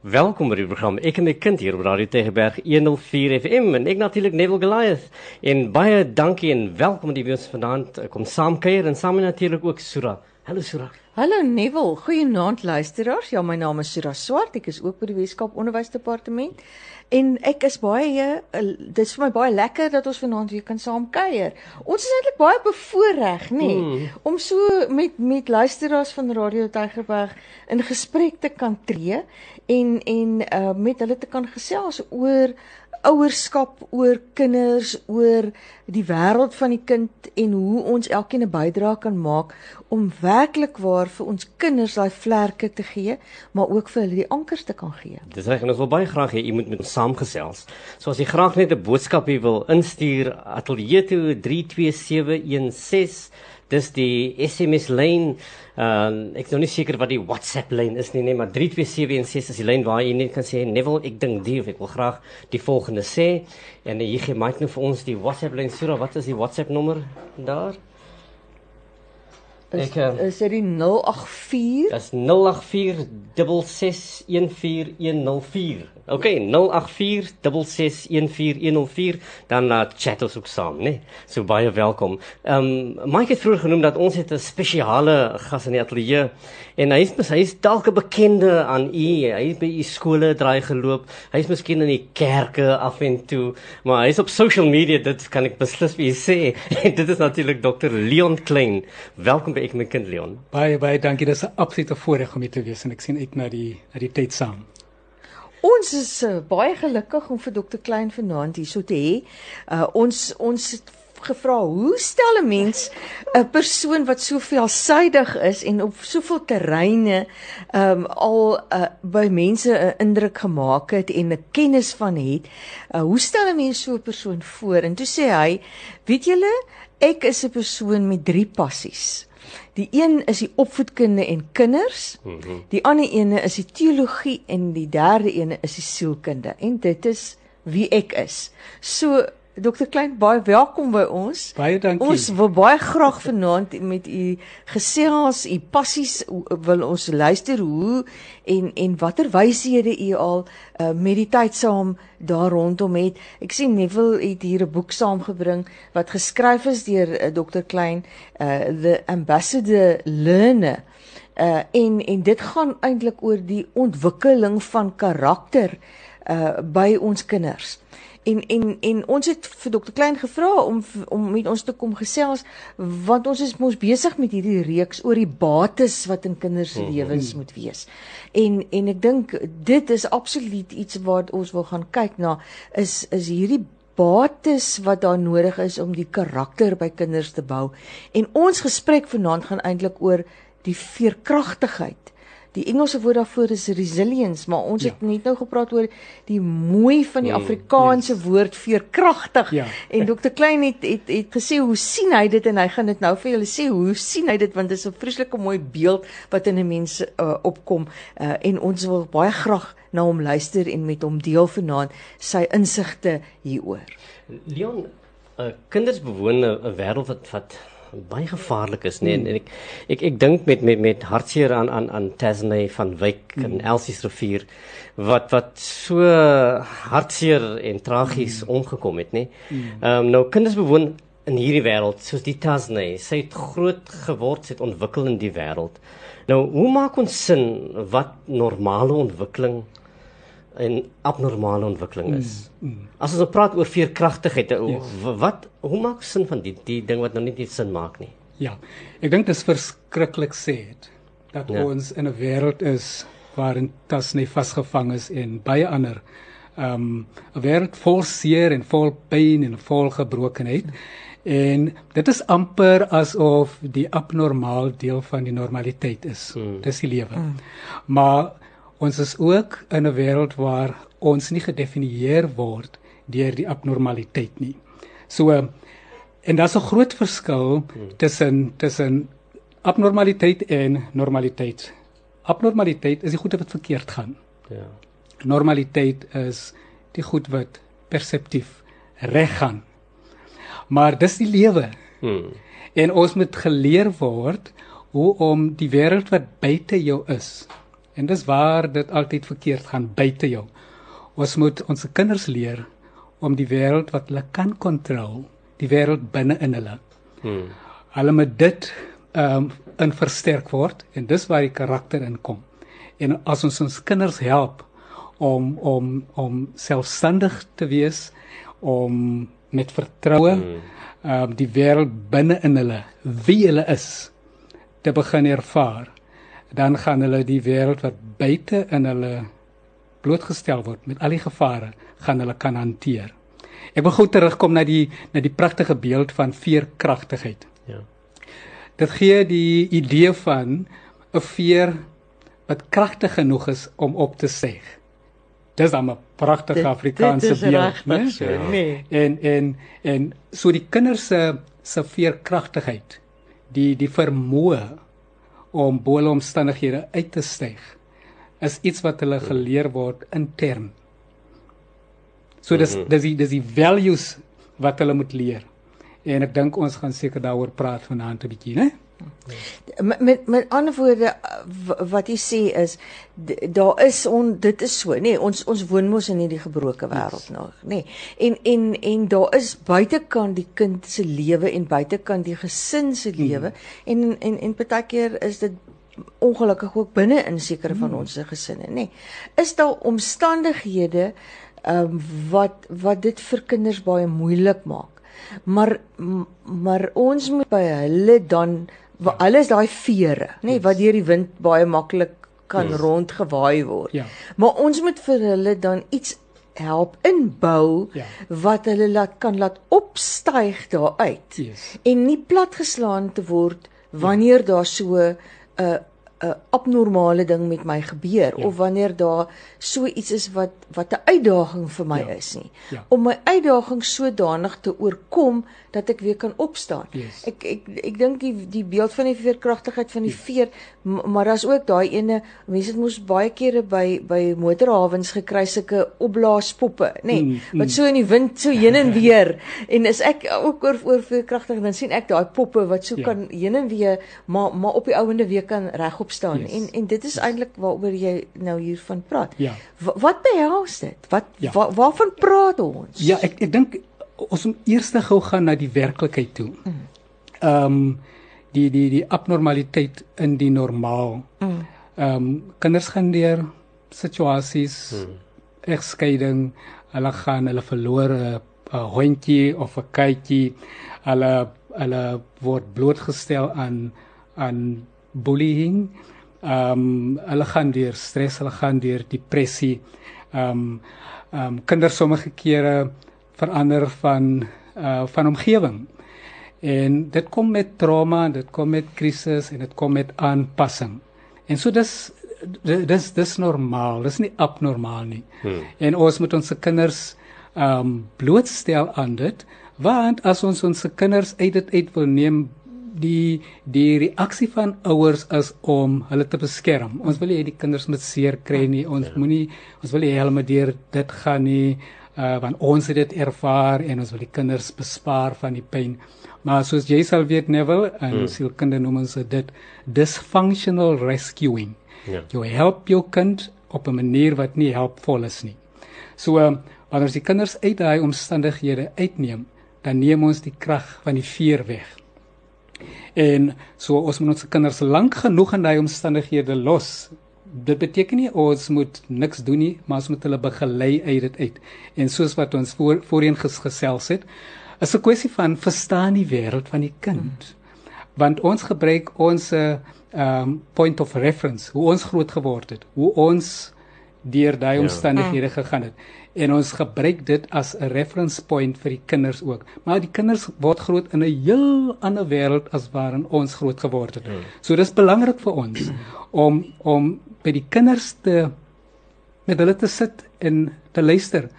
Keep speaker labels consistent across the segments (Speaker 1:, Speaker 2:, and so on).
Speaker 1: Welkom by die program Ek en my kind hier op Radio Tegeberg 104 FM en ek natuurlik Neville Goliath. En baie dankie en welkom die wees vanaand kom saam kuier en saam natuurlik ook Sura. Hallo Sura.
Speaker 2: Hallo Neville, goeienaand luisteraars. Ja, my naam is Sura Swart. Ek is ook by die Weskaap Onderwysdepartement. En ek is baie uh, dit is vir my baie lekker dat ons vanaand weer kan saam kuier. Ons is eintlik baie bevoorreg, nê, nee, mm. om so met met luisteraars van Radio Tygerberg in gesprek te kan tree en en uh, met hulle te kan gesels oor ouerskap, oor kinders, oor die wêreld van die kind en hoe ons elkeen 'n bydrae kan maak om werklik waar vir ons kinders daai vlerke te gee, maar ook vir hulle die ankers te kan gee.
Speaker 1: Dis reg en ons wil baie graag hê u moet met ons saamgesels. So as jy graag net 'n boodskap wil instuur, ateljee toe 32716 dis die SMS lyn. Ehm uh, ek is nog nie seker wat die WhatsApp lyn is nie, nee, maar 32716 is die lyn waar jy net kan sê Neville, ek dink die of ek wil graag die volgende sê. En jy gee my net nou vir ons die WhatsApp lyn. Sura, wat is die WhatsApp nommer daar?
Speaker 2: Is, ek uh, is dit die 084?
Speaker 1: Dis 084 6614104. OK, 0846614104 dan uh, chat ons ook saam, né? Nee? So baie welkom. Ehm um, Mike het vroeër genoem dat ons het 'n spesiale gas in die ateljee en hy is hy is dalk 'n bekende aan u. Hy het by u skole draai geloop. Hy is miskien in die kerke af en toe, maar hy is op social media, dit kan ek beslis vir u sê. dit is natuurlik Dr. Leon Klein. Welkom by ek my kind Leon.
Speaker 3: Baie baie dankie. Dit is 'n absolute voorreg om hier te wees en ek sien uit na die na die tyd saam.
Speaker 2: Ons is uh, baie gelukkig om vir dokter Klein vanaand hier so te hê. Uh, ons ons het gevra hoe stel 'n mens 'n persoon wat so veelsidig is en op soveel terreine um al uh, by mense 'n indruk gemaak het en 'n kennis van het. Uh, hoe stel 'n mens so 'n persoon voor? En toe sê hy, weet julle, ek is 'n persoon met drie passies. Die een is die opvoedkunde en kinders. Mm -hmm. Die ander ene is die teologie en die derde ene is die sielkunde. En dit is wie ek is. So Dokter Klein, baie welkom by ons.
Speaker 3: Baie dankie.
Speaker 2: Ons wil baie graag vanaand met u gesels, u passies wil ons luister hoe en en watter wyshede u al uh, met die tyd saam daar rondom het. Ek sien Neville het hier 'n boek saamgebring wat geskryf is deur uh, Dr Klein, uh The Ambassador Learner. Uh en en dit gaan eintlik oor die ontwikkeling van karakter uh by ons kinders. En en en ons het vir dokter Klein gevra om om met ons te kom gesels want ons is mos besig met hierdie reeks oor die bates wat in kinders se mhm. lewens moet wees. En en ek dink dit is absoluut iets wat ons wil gaan kyk na is is hierdie bates wat daar nodig is om die karakter by kinders te bou. En ons gesprek vanaand gaan eintlik oor die veerkragtigheid Die Engelse woord daarvoor is resilience, maar ons ja. het net nou gepraat oor die mooi van die mm, Afrikaanse yes. woord veerkragtig. Ja. En Dr Klein het, het het gesê hoe sien hy dit en hy gaan dit nou vir julle sê hoe sien hy dit want dit is 'n vreeslike mooi beeld wat in 'n mens uh, opkom uh, en ons wil baie graag na hom luister en met hom deel vanaand sy insigte hieroor.
Speaker 1: Leon, uh, kinders bewoon 'n wêreld wat wat baie gevaarlik is nee hmm. en ek ek ek dink met met met hartseer aan aan aan Tasney van Wyk hmm. en Elsie se rivier wat wat so hartseer en tragies hmm. omgekom het nê. Hmm. Ehm hmm. um, nou kinders bewoon in hierdie wêreld soos die Tasney. Sy het groot geword, sy het ontwikkel in die wêreld. Nou, hoe maak ons sin wat normale ontwikkeling en abnormale ontwikkeling is. Mm, mm. As ons nou praat oor veerkragtigheid, yes. wat hoe maak sin van die die ding wat nou nie net sin maak nie?
Speaker 3: Ja. Ek dink dit is verskriklik sê dat ja. ons in 'n wêreld is waarin tas nie vasgevang is en baie ander ehm um, 'n wêreld vol seer en vol pyn en vol gebrokenheid. En dit is amper asof die abnormaal deel van die normaliteit is. Mm. Dis die lewe. Mm. Maar Ons is ook in 'n wêreld waar ons nie gedefinieer word deur die abnormaliteit nie. So en daar's 'n groot verskil tussen tussen abnormaliteit en normaliteit. Abnormaliteit is die goed wat verkeerd gaan. Ja. Normaliteit is die goed wat perseptief reg gaan. Maar dis die lewe. Hmm. En ons moet geleer word hoe om die wêreld wat buite jou is En dis waar dit altyd verkeerd gaan buite jou. Ons moet ons kinders leer om die wêreld wat hulle kan kontroleer, die wêreld binne in hulle. Hmm. Hulle moet dit ehm um, in versterk word en dis waar die karakter inkom. En as ons ons kinders help om om om selfstandig te wees, om met vertroue hmm. ehm um, die wêreld binne in hulle, wie hulle is, te begin ervaar, dan gaan hulle die wêreld wat buite in hulle blootgestel word met al die gevare, gaan hulle kan hanteer. Ek wil gou terugkom na die na die pragtige beeld van veerkragtigheid. Ja. Dit gee die idee van 'n veer wat kragtig genoeg is om op te seg. Dis 'n pragtige Afrikaanse beeld, né? Ja. Nee. En en en so die kinders se se veerkragtigheid, die die vermoë om bo omstandighede uit te styg is iets wat hulle geleer word intern. So dis mhm. dis die dis die values wat hulle moet leer. En ek dink ons gaan seker daaroor praat vanaand 'n bietjie, né?
Speaker 2: Met met met ander woorde wat jy sê is daar is on dit is so nê nee, ons ons woon mos in hierdie gebroke wêreld yes. nog nê nee. en en en daar is buitekant die kind se lewe en buitekant die gesin se hmm. lewe hmm. en en en partykeer is dit ongelukkig ook binne in sekere hmm. van ons gesinne nê nee. is daar omstandighede um, wat wat dit vir kinders baie moeilik maak maar maar ons moet by hulle dan Ja. Hulle is daai vere, nê, yes. wat deur die wind baie maklik kan yes. rondgewaai word. Ja. Maar ons moet vir hulle dan iets help inbou ja. wat hulle laat kan laat opstyg daaruit yes. en nie platgeslaan te word wanneer ja. daar so 'n uh, 'n abnormale ding met my gebeur ja. of wanneer daar so iets is wat wat 'n uitdaging vir my ja. is nie. Ja. Om my uitdaging sodanig te oorkom dat ek weer kan opstaan. Yes. Ek ek ek dink die die beeld van die veerkragtigheid van die yes. veer, maar daar's ook daai ene mense het mos baie kere by by motorhawens gekry sulke opblaaspoppe, nê, nee, mm, mm. wat so in die wind so heen en weer en as ek ook oor oor veerkragtig dan sien ek daai poppe wat so ja. kan heen en weer maar maar op die ouende weer kan regop opstaan yes. en en dit is yes. eintlik waaroor jy nou hiervan praat. Ja. W wat behels dit? Wat ja. wa waarvan praat ons?
Speaker 3: Ja, ek ek dink ons moet eers gou gaan na die werklikheid toe. Mm. Ehm mm. um, die die die abnormaliteit in die normaal. Ehm mm. um, kinders gaan deur situasies mm. egskeiding, hulle gaan hulle verloor 'n hondjie of 'n katjie. Hulle hulle word blootgestel aan aan bullying. Ehm um, hulle gaan deur stres, hulle gaan deur depressie. Ehm um, ehm um, kinders sommige kere verander van uh van omgewing. En dit kom met trauma, dit kom met krisis en dit kom met aanpassing. En so dis dis dis normaal, dis nie abnormaal nie. Hmm. En ons moet ons kinders ehm um, blootstel aan dit want as ons ons kinders uit dit uit wil neem die die reaksie van ouers is om hulle te beskerm. Ons wil nie hê die kinders moet seer kry nie. Ons ja. moenie ons wil hê hulle moet deur dit gaan nie. Uh want ons het dit ervaar en ons wil die kinders bespaar van die pyn. Maar soos jy sal weet Neville en hmm. sielkunde noem ons dit dysfunctional rescuing. Ja. Jy help jou kind op 'n manier wat nie helpvol is nie. So uh, wanneer ons die kinders uit daai omstandighede uitneem, dan neem ons die krag van die vuur weg. En so ons moet ons kinders lank genoeg in daai omstandighede los. Dit beteken nie ons moet niks doen nie, maar ons moet hulle begelei uit dit uit. En soos wat ons voor, voorheen ges, gesels het, is 'n kwessie van verstaan die wêreld van die kind. Want ons gebruik ons 'n uh, um point of reference, hoe ons groot geword het, hoe ons deur daai ja. omstandighede ja. gegaan het en ons gebruik dit as 'n reference point vir die kinders ook. Maar die kinders word groot in 'n heel ander wêreld as waarin ons groot geword het. Hmm. So dis belangrik vir ons om om by die kinders te met hulle te sit en te luister.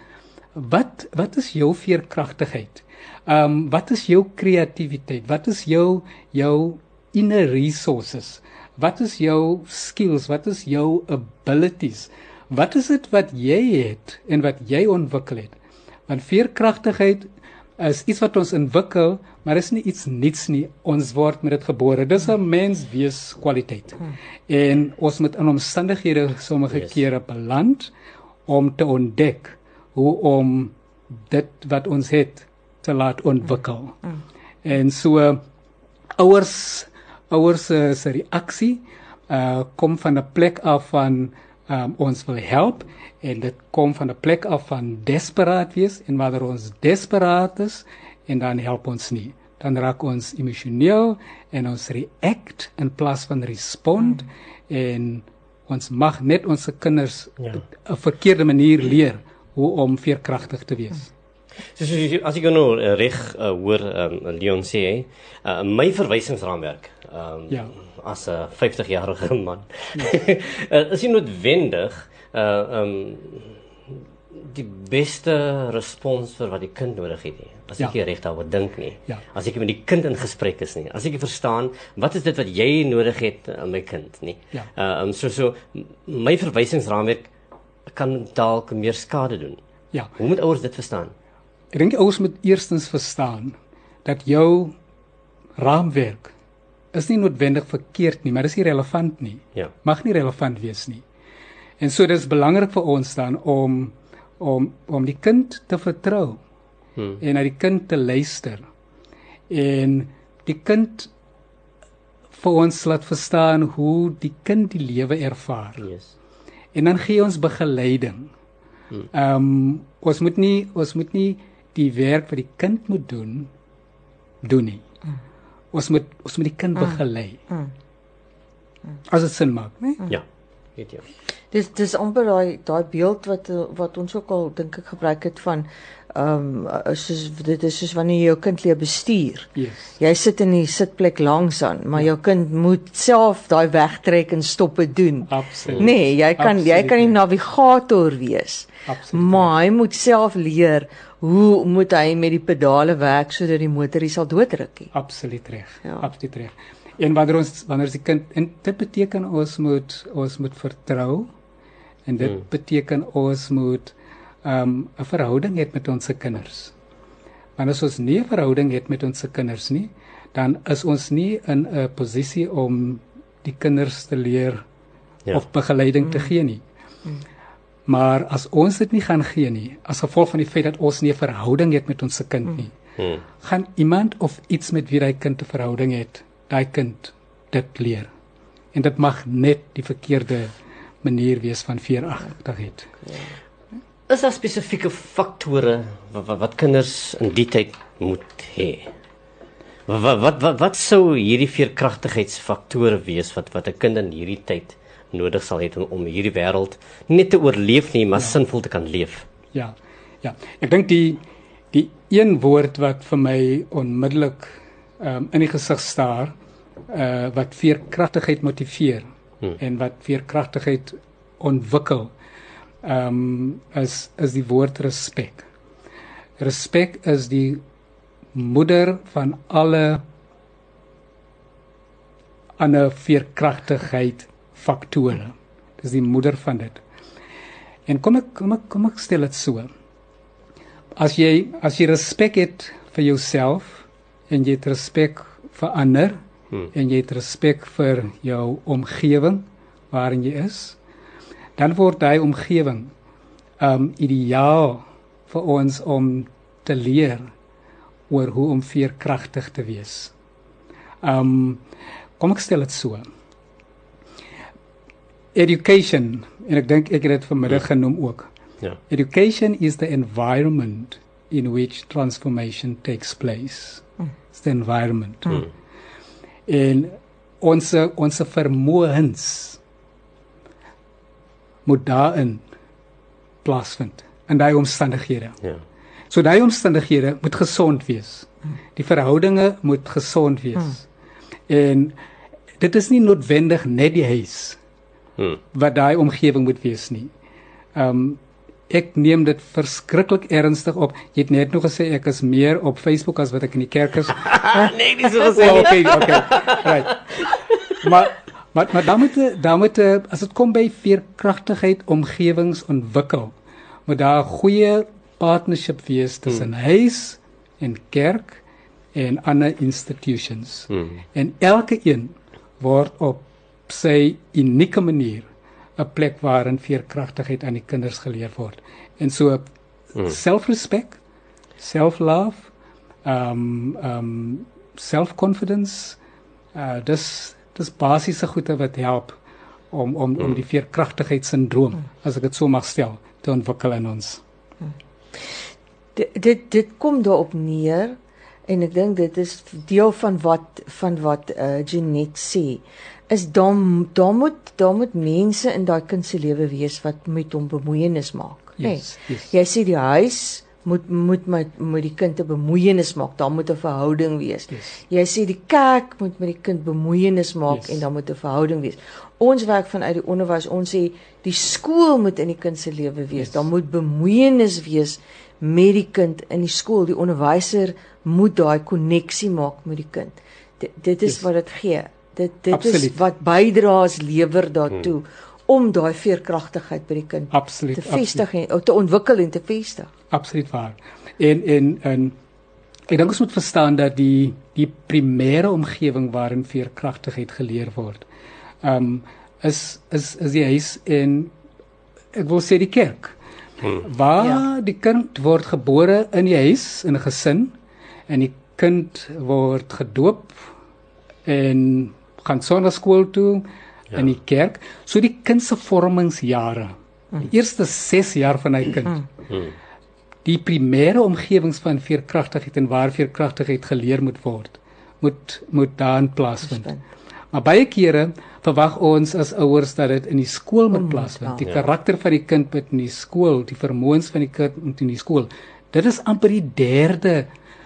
Speaker 3: Wat wat is jou veerkragtigheid? Ehm um, wat is jou kreatiwiteit? Wat is jou jou inner resources? Wat is jou skills? Wat is jou abilities? Wat is dit wat jy het en wat jy ontwikkel het? Want veerkragtigheid is iets wat ons ontwikkel, maar is nie iets niets nie. Ons word met dit gebore. Dis 'n mens wees kwaliteit. En ons moet in omstandighede sommige
Speaker 1: Yes.
Speaker 3: kere beland om te ontdek hoe om dit wat ons het te laat ontwikkel. En so ouers ouers se se reaksie uh kom van 'n plek af van um, ons wil help en dit kom van 'n plek af van desperaat wees en wanneer ons desperaat is en dan help ons nie dan raak ons emosioneel en ons react in plaas van respond mm. en ons mag net ons kinders
Speaker 1: Ja.
Speaker 3: 'n verkeerde manier leer hoe om veerkragtig te wees.
Speaker 1: So, so so, as ek nou uh, reg uh, hoor um, Leon sê, uh, my verwysingsraamwerk um,
Speaker 3: Ja.
Speaker 1: as 'n 50-jarige man uh, is nie noodwendig uh um die beste respons vir wat die kind nodig het nie. As ek
Speaker 3: Ja.
Speaker 1: ja. reg daaroor dink nie.
Speaker 3: Ja.
Speaker 1: As ek met die kind in gesprek is nie. As ek verstaan wat is dit wat jy nodig het aan my kind nie.
Speaker 3: Ja.
Speaker 1: Uh um, so so my verwysingsraamwerk kan dalk meer skade doen.
Speaker 3: Ja.
Speaker 1: Hoe moet ouers dit verstaan?
Speaker 3: Ek dink ouers moet eerstens verstaan dat jou raamwerk is nie noodwendig verkeerd nie, maar dis nie relevant nie.
Speaker 1: Ja.
Speaker 3: Mag nie relevant wees nie. En so dis belangrik vir ons dan om om om die kind te vertrou
Speaker 1: Hmm.
Speaker 3: en na die kind te luister. En die kind vir ons laat verstaan hoe die kind die lewe ervaar.
Speaker 1: Yes.
Speaker 3: En dan gee ons begeleiding. Ehm um, ons moet nie ons moet nie die werk wat die kind moet doen doen nie. Ons moet ons moet die kind begelei. As dit sin maak, né?
Speaker 1: Ja. Weet jy.
Speaker 2: Dis dis amper daai daai beeld wat wat ons ook al dink ek gebruik het van ehm um, soos dit is soos wanneer jy jou kind leer bestuur.
Speaker 3: Yes.
Speaker 2: Jy sit in die sitplek langs aan, maar jou kind moet self daai wegtrek en stoppe doen.
Speaker 3: Absoluut.
Speaker 2: Nee, jy kan jy
Speaker 3: Absoluut
Speaker 2: kan die
Speaker 3: nie.
Speaker 2: navigator wees.
Speaker 3: Absoluut.
Speaker 2: Maar hy moet self leer hoe moet hy met die pedale werk sodat die motor nie sal doodruk nie.
Speaker 3: Absoluut reg.
Speaker 2: Ja.
Speaker 3: Absoluut reg. En wanneer ons wanneer ons die kind en dit beteken ons moet ons moet vertrou en dit hmm. beteken ons moet um 'n verhouding hê met ons se kinders. Want as ons nie 'n verhouding het met ons se kinders nie, dan is ons nie in 'n posisie om die kinders te leer
Speaker 1: Ja.
Speaker 3: ja. of begeleiding te gee nie. Maar as ons dit nie gaan gee nie, as gevolg van die feit dat ons nie 'n verhouding het met ons se kind nie,
Speaker 1: Hmm.
Speaker 3: gaan iemand of iets met wie hy kind 'n verhouding het, daai kind dit leer. En dit mag net die verkeerde manier wees van veeragtigheid.
Speaker 1: Is daar spesifieke faktore wat, wat wat kinders in die tyd moet hê? Wat wat wat wat, sou hierdie veerkragtigheidsfaktore wees wat wat 'n kind in hierdie tyd nodig sal hê om, om hierdie wêreld net te oorleef nie, maar ja. sinvol te kan leef?
Speaker 3: Ja. Ja. Ek dink die die een woord wat vir my onmiddellik um, in die gesig staar, uh wat veerkragtigheid motiveer
Speaker 1: Hmm.
Speaker 3: en wat veerkragtigheid ontwikkel, ehm um, is is die woord respek. Respek is die moeder van alle ander veerkragtigheid faktore. Dis die moeder van dit. En kom ek kom ek kom ek stel dit so. As jy as jy respek het vir jouself en jy het respek vir ander
Speaker 1: Hmm.
Speaker 3: en jy het respek vir jou omgewing waarin jy is, dan word daai omgewing um ideaal vir ons om te leer oor hoe om veerkragtig te wees. Um kom ek stel dit so. Education en ek dink ek het dit vanmiddag genoem ook.
Speaker 1: Ja.
Speaker 3: Education is the environment in which transformation takes place. It's the environment.
Speaker 1: Hmm.
Speaker 3: En ons ons vermoëns moet daarin plaasvind in daai omstandighede.
Speaker 1: Ja.
Speaker 3: So daai omstandighede moet gesond wees. Die verhoudinge moet gesond wees. En dit is nie noodwendig net die huis
Speaker 1: Hmm.
Speaker 3: wat daai omgewing moet wees nie. Um ek neem dit verskriklik ernstig op. Jy het net nog gesê ek is meer op Facebook as wat ek in die kerk is.
Speaker 1: nee, dis so gesê.
Speaker 3: Oh, okay, okay. Right. Maar maar maar dan moet dan moet as dit kom by veerkragtigheid omgewings ontwikkel, moet daar 'n goeie partnership wees tussen hmm. huis en kerk en ander institutions.
Speaker 1: Hmm.
Speaker 3: En elke een word op sy unieke manier 'n plek waarin veerkragtigheid aan die kinders geleer word. En so
Speaker 1: Hmm.
Speaker 3: self-respect, self-love, um um self-confidence, uh dis dis basiese goede wat help om om om die veerkragtigheidssindroom, as ek dit so mag stel, te ontwikkel in ons.
Speaker 2: dit dit, dit kom daarop neer en ek dink dit is deel van wat van wat uh, Jeanette sê is dan dan moet dan moet mense in daai kind se lewe wees wat met hom bemoeienis maak
Speaker 3: Yes, yes.
Speaker 2: jy sê die huis moet moet met met die kind 'n bemoeienis maak daar moet 'n verhouding wees
Speaker 3: Yes.
Speaker 2: jy sê die kerk moet met die kind bemoeienis maak
Speaker 3: Yes.
Speaker 2: en dan moet 'n verhouding wees ons werk vanuit die onderwys ons sê die skool moet in die kind se lewe wees
Speaker 3: Yes.
Speaker 2: daar moet bemoeienis wees met die kind in die skool. Die onderwyser moet daai koneksie maak met die kind. Dit dit is
Speaker 3: Yes.
Speaker 2: wat dit gee. Dit dit
Speaker 3: Absoluut.
Speaker 2: is wat bydraes lewer daartoe hmm. Om daai veerkragtigheid by die kind
Speaker 3: Absoluut.
Speaker 2: te vestig en te ontwikkel en te vestig.
Speaker 3: Absoluut waar. En en en ek dink ons moet verstaan dat die die primêre omgewing waarin veerkragtigheid geleer word, ehm um, is is is die huis en ek wil sê die kerk. Hmm. Waar
Speaker 2: Ja.
Speaker 3: die kind word gebore in die huis in 'n gesin en die kind word gedoop en gaan sonnaskool toe ja. in die kerk. So die kind se vormingsjare. Die eerste 6 jaar van hy kind.
Speaker 1: Hmm.
Speaker 3: Die primêre omgewings van veerkragtigheid en waar veerkragtigheid geleer moet word, moet moet daarin plaasvind. Maar baie kere verwag ons as ouers dat dit in die skool moet plaasvind. Die karakter van die kind moet in die skool, die vermoëns van die kind moet in die skool. Dit is amper die derde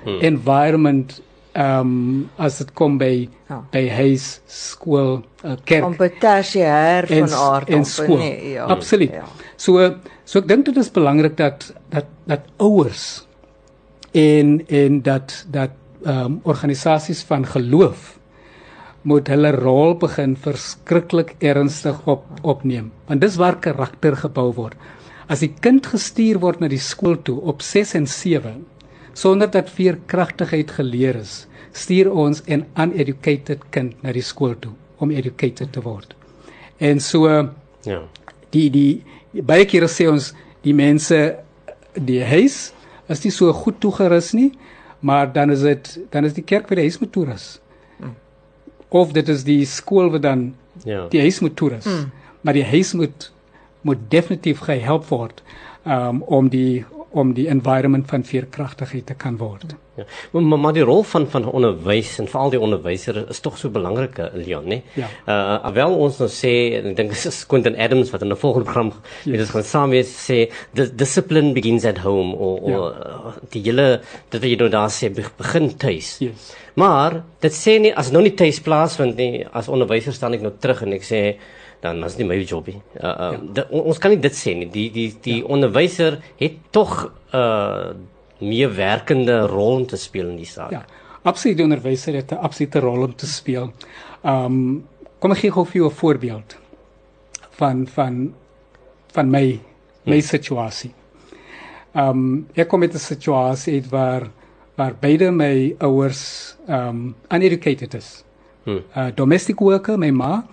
Speaker 3: hmm. environment ehm um, as dit kom by
Speaker 2: Ja.
Speaker 3: by huis, skool, uh, kerk
Speaker 2: Amper tersiêr van aard
Speaker 3: en skool.
Speaker 2: nee, ja.
Speaker 3: Absoluut.
Speaker 2: Ja.
Speaker 3: So so ek dink dit is belangrik dat dat dat ouers en en dat dat ehm um, organisasies van geloof moet hulle rol begin verskriklik ernstig op opneem. Want dis waar karakter gebou word. As die kind gestuur word na die skool toe op 6 en 7 sonder dat veerkragtigheid geleer is, stuur ons 'n uneducated kind na die skool toe om educated te word. En so
Speaker 1: Ja.
Speaker 3: die die baie kere sê ons die mense die huis is nie so goed toegerus nie, maar dan is dit dan is die kerk vir die huis moet toerus. Of dit is die skool wat dan
Speaker 1: Ja.
Speaker 3: die huis moet toerus. Mm. Maar die huis moet moet definitief gehelp word um, om die om die environment van veerkragtigheid te kan word.
Speaker 1: Ja. Maar maar die rol van van onderwys en veral die onderwyser is tog so belangrik, eh, Leon, né?
Speaker 3: Ja.
Speaker 1: Uh alhoewel ons nou sê en ek dink dit is Quentin Adams wat in 'n volgende program met ons gaan saam wees sê the discipline begins at home of
Speaker 3: Ja.
Speaker 1: die hele dit wat jy nou daar sê be- begin tuis.
Speaker 3: Yes.
Speaker 1: Maar dit sê nie as nou nie tuis plaasvind nie, as onderwyser staan ek nou terug en ek sê dan is nie my job nie. Uh, uh, ja. dit, on- ons kan nie dit sê nie. Die die die ja. onderwyser het tog 'n uh, meer werkende rol om te speel in die saak.
Speaker 3: Ja, absoluut die onderwyser het 'n absolute rol om te speel. Um kom ek gee gou vir jou 'n voorbeeld van van van my my situasie. Um ek kom met 'n situasie uit waar waar beide my ouers um uneducated is.
Speaker 1: Hmm.
Speaker 3: Uh domestic worker my ma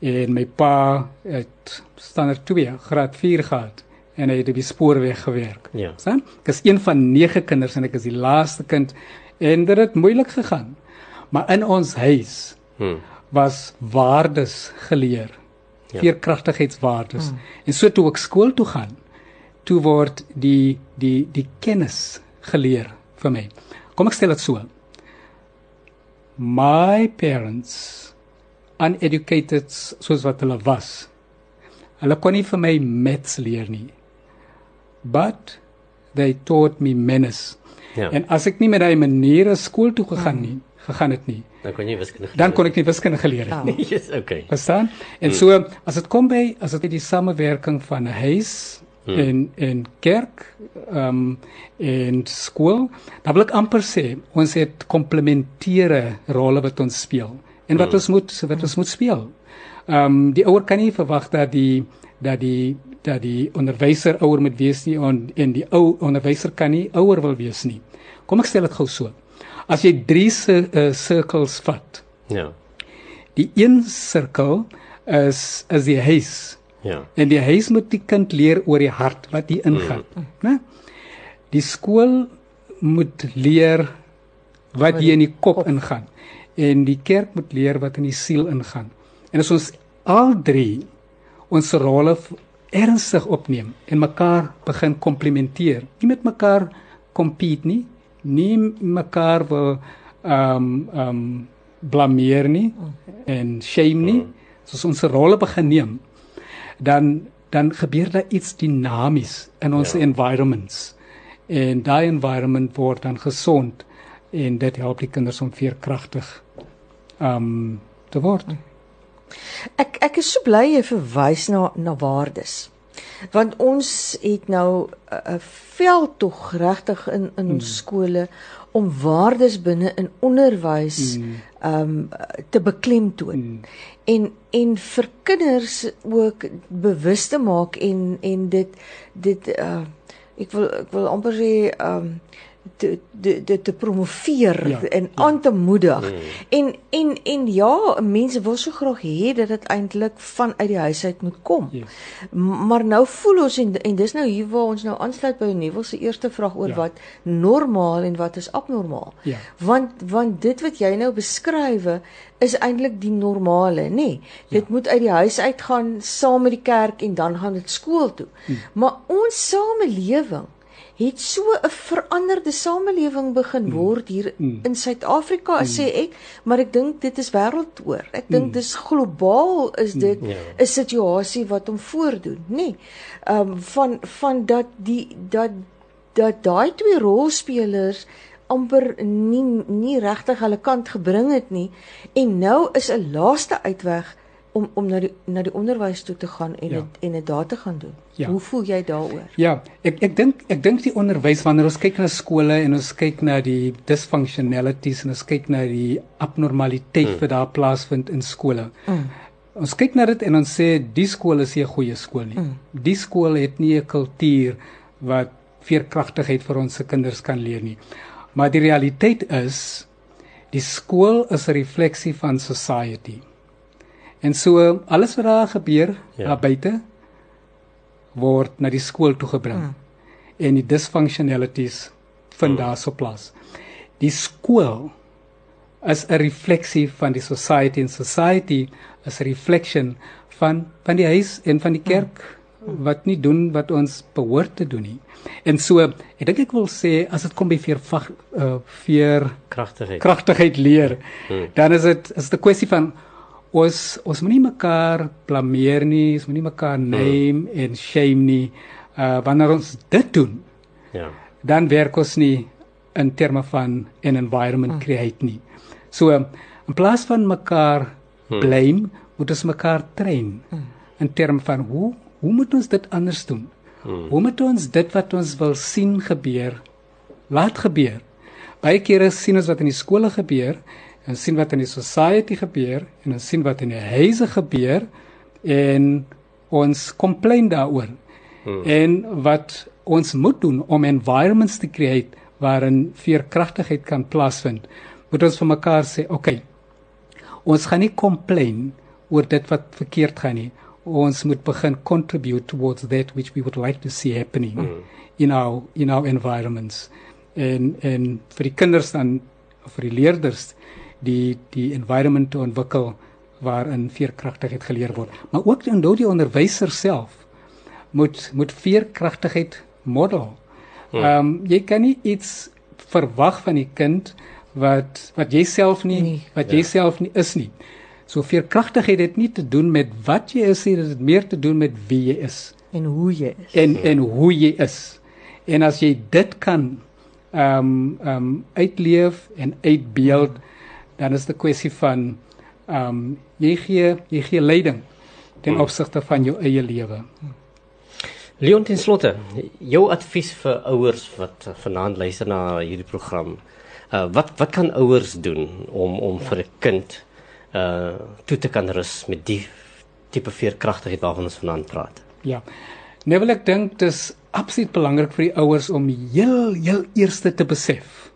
Speaker 3: en my pa het standaard 2 graad 4 gehad en hy het op die spoorweg gewerk.
Speaker 1: Ja.
Speaker 3: Sien? Ek is een van 9 kinders en ek is die laaste kind en dit het moeilik gegaan. Maar in ons huis
Speaker 1: Hmm.
Speaker 3: was waardes geleer.
Speaker 1: Ja.
Speaker 3: Veerkragtigheidswaardes. Hmm. En so toe ek skool toe gaan, toe word die die die kennis geleer vir my. Kom ek stel dit so. My parents uneducated soos wat hulle was. Hulle kon nie vir my maths leer nie. But they taught me manners.
Speaker 1: Ja.
Speaker 3: En as ek nie met daai maniere skool toe gegaan nie, gegaan het nie,
Speaker 1: dan kon jy wiskunde.
Speaker 3: dan kon ek nie wiskunde geleer het nie.
Speaker 1: nie. Yes, okay.
Speaker 3: Verstaan? En so as dit kom by as dit die samewerking van 'n huis hmm. en en kerk ehm um, en skool, dan wil ek amper sê ons het komplementêre rolle wat ons speel en wat ons moet wat ons moet speel. Ehm um, die ouer kan nie verwag dat die dat die dat die onderwyser ouer moet wees nie en en die ou onderwyser kan nie ouer wil wees nie. Kom ek stel dit gou so. As jy drie uh, sirkels vat.
Speaker 1: Ja.
Speaker 3: Die een sirkel is is die huis.
Speaker 1: Ja.
Speaker 3: En die huis moet die kind leer oor die hart wat hier ingaan, mm. né? Die skool moet leer wat hier in die kop ingaan en die kerk moet leer wat in die siel ingaan. En as ons al drie ons rolle ernstig opneem en mekaar begin komplementeer, nie met mekaar compete nie, nie mekaar wil ehm um, ehm um, blameer nie en shame nie. As ons ons rolle begin neem, dan dan gebeur daar iets dinamies in ons ja. environments. En daai environment word dan gesond en dit help die kinders om veerkragtig um te word.
Speaker 2: Ek ek is so bly jy verwys na na waardes. Want ons het nou 'n veld tog regtig in in ons hmm. skole om waardes binne in onderwys mm. um te beklemtoon. Mm. En en vir kinders ook bewus te maak en en dit dit uh ek wil ek wil amper sê um te te te, te promoveer ja, en ja. aan te moedig. Mm. En en en ja, mense wil so graag hê dat dit eintlik vanuit die huis uit moet kom. Yes. Maar nou voel ons en en dis nou hier waar ons nou aansluit by Nuwel se eerste vraag oor ja. wat normaal en wat is abnormaal. Ja. Want want dit wat jy nou beskrywe is eintlik die normale, nê? Nee. Dit ja. moet uit die huis uitgaan saam met die kerk en dan gaan dit skool toe. Mm. Maar ons samelewing het so 'n veranderde samelewing begin mm. word hier mm. in Suid-Afrika mm. sê ek, maar ek dink dit is wêreldoor. Ek dink mm. dis globaal is dit 'n mm. yeah. situasie wat hom voordoen, nê? Nee, ehm um, van van dat die dat dat daai twee rolspelers amper nie nie regtig hulle kant gebring het nie en nou is 'n laaste uitweg om om na die na die onderwys toe te gaan en ja. en dit daar te gaan doen. Ja. Hoe voel jy daaroor?
Speaker 3: Ja, ek ek dink ek dink die onderwys wanneer ons kyk na skole en ons kyk na die dysfunctionalities en ons kyk na die abnormaliteit mm. wat daar plaasvind in skole. Mm. Ons kyk na dit en ons sê die skool is nie 'n goeie skool nie. Mm. Die skool het nie 'n kultuur wat veerkragtigheid vir ons se kinders kan leer nie. Maar die realiteit is die skool is 'n refleksie van society. En so alles wat daar gebeur ja. daar buite word na die skool toe gebring. Mm. En die dysfunctionalities vind mm. daar so plaas. Die skool is 'n refleksie van die society en society is 'n reflection van van die huis en van die kerk mm. wat nie doen wat ons behoort te doen nie. En so, ek dink ek wil sê as dit kom by veer uh, veer
Speaker 1: kragtigheid
Speaker 3: kragtigheid leer, mm. dan is dit is 'n kwessie van ons ons moenie mekaar blameer nie, ons moenie mekaar hmm. name mm. en shame nie. Uh wanneer ons dit doen, ja. Dan werk ons nie in terme van 'n environment mm. create nie. So in plaas van mekaar mm. blame, moet ons mekaar train mm. in terme van hoe hoe moet ons dit anders doen? Mm. Hoe moet ons dit wat ons wil sien gebeur laat gebeur? Baie kere sien ons wat in die skole gebeur en sien wat in die society gebeur en ons sien wat in die huise gebeur en ons complain daaroor. Hmm. En wat ons moet doen om environments te create waarin veerkragtigheid kan plaasvind, moet ons vir mekaar sê, oké. Okay, ons gaan nie complain oor dit wat verkeerd gaan nie. Ons moet begin contribute towards that which we would like to see happening hmm. in our in our environments. En en vir die kinders dan vir die leerders die die environment te ontwikkel waarin veerkragtigheid geleer word. Maar ook in die onderwyser self moet moet veerkragtigheid model. Hmm. Ehm um, jy kan nie iets verwag van die kind wat wat jy self nie nee. wat jy ja. self nie is nie. So veerkragtigheid het nie te doen met wat jy is nie, dit het meer te doen met wie jy is
Speaker 2: en hoe jy is.
Speaker 3: En en hoe jy is. En as jy dit kan ehm um, ehm um, uitleef en uitbeeld hmm dan is dit 'n kwessie van ehm um, jy gee jy gee leiding ten hmm. opsigte van jou eie lewe.
Speaker 1: Leon ten slotte, jou advies vir ouers wat vanaand luister na hierdie program. Uh wat wat kan ouers doen om om ja. vir 'n kind uh toe te kan rus met die tipe veerkragtigheid waarvan ons vanaand praat?
Speaker 3: Ja. Neville ek dink dis absoluut belangrik vir die ouers om heel heel eerste te besef.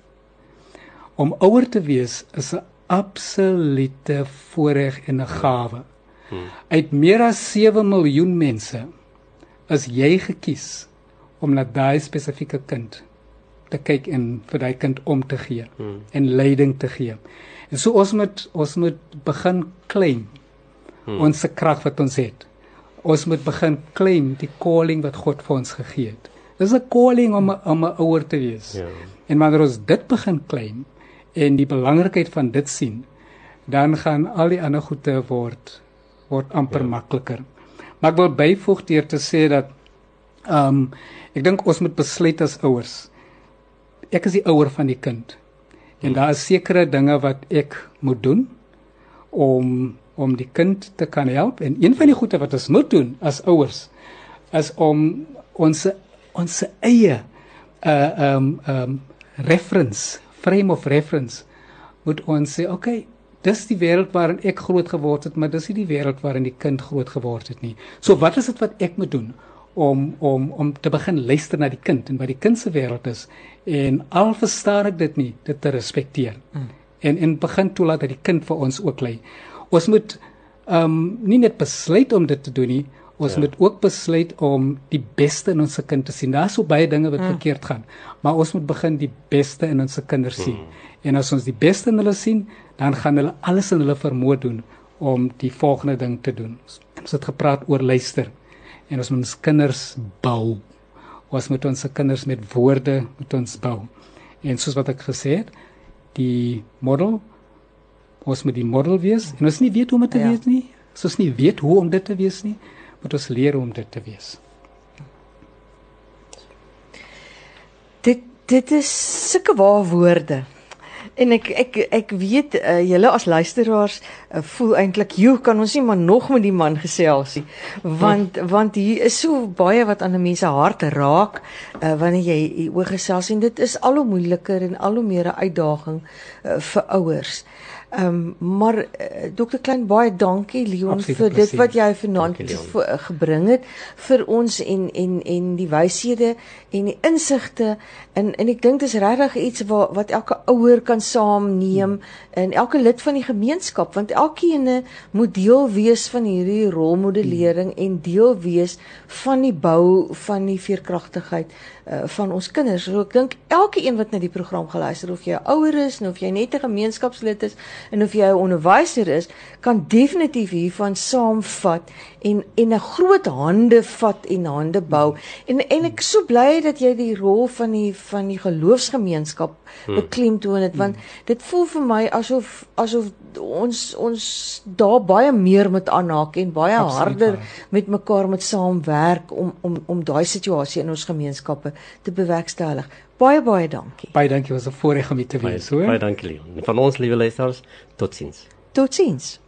Speaker 3: Om ouer te wees is 'n absolute voorreg en 'n gawe. Hmm. Uit meer as 7 miljoen mense is jy gekies om na daai spesifieke kind te kyk en vir daai kind om te gee hmm. en leiding te gee. En so ons moet ons moet begin claim hmm. ons krag wat ons het. Ons moet begin claim die calling wat God vir ons gegee het. Dis 'n calling om om 'n ouer te wees. Ja. En wanneer ons dit begin claim en die belangrikheid van dit sien, dan gaan al die ander goede word word amper ja. makliker. Maar ek wil byvoeg deur te sê dat ehm um, ek dink ons moet besluit as ouers. Ek is die ouer van die kind. En hmm. daar is sekere dinge wat ek moet doen om om die kind te kan help en een van die goede wat ons moet doen as ouers is om ons ons eie uh um um reference frame of reference moet ons sê okay dis die wêreld waarin ek groot geword het maar dis nie die wêreld waarin die kind groot geword het nie. So wat is dit wat ek moet doen om om om te begin luister na die kind en wat die kind se wêreld is? En al verstaan ek dit nie dit te respekteer. Mm. en en begin toelaat dat die kind vir ons ook lei. Ons moet ehm um, nie net besluit om dit te doen nie ons ja. moet ook besluit om die beste in ons kind te sien daar's so baie dinge wat mm. verkeerd gaan maar ons moet begin die beste in ons kinders sien mm. en as ons die beste in hulle sien dan gaan hulle alles in hulle vermoë doen om die volgende ding te doen ons het gepraat oor luister en ons moet ons kinders bou ons moet ons kinders met woorde moet ons bou en soos wat ek gesê het die model ons moet die model wees en ons nie weet hoe om dit te ja. wees nie. As ons nie weet hoe om dit te wees nie, moet ons leer hoe om dit te wees.
Speaker 2: Dit dit is sulke waar woorde. En ek ek ek weet uh, julle as luisteraars uh, voel eintlik, "Jo, kan ons nie maar nog met die man gesels nie?" Want want hier is so baie wat aan 'n mens se hart raak uh, wanneer jy oor gesels en dit is al hoe moeiliker en al hoe meer 'n uitdaging uh, vir ouers. Ehm um, maar uh, eh, Dr Klein baie dankie Leon Absolute vir dit wat jy vanaand gebring het vir ons en en en die wyshede en die insigte en en ek dink dis regtig iets wat wat elke ouer kan saamneem hmm. en elke lid van die gemeenskap want elkeen moet deel wees van hierdie rolmodellering hmm. en deel wees van die bou van die veerkragtigheid uh, van ons kinders. So ek dink elke een wat na die program geluister of jy ouer is of jy net 'n gemeenskapslid is en of jy 'n onderwyser is, kan definitief hiervan saamvat en en 'n groot hande vat en hande bou. En en ek so bly dat jy die rol van die van die geloofsgemeenskap hmm. beklemtoon het want dit voel vir my asof asof ons ons daar baie meer moet aanhaak en baie Absoluut harder waar. met mekaar moet saamwerk om om om daai situasie in ons gemeenskappe te bewerkstellig. Baie baie dankie.
Speaker 3: Baie dankie was 'n voorreg om hier te wees, hoor.
Speaker 1: Baie dankie Leon. Van ons liewe luisters, totsiens.
Speaker 2: Totsiens.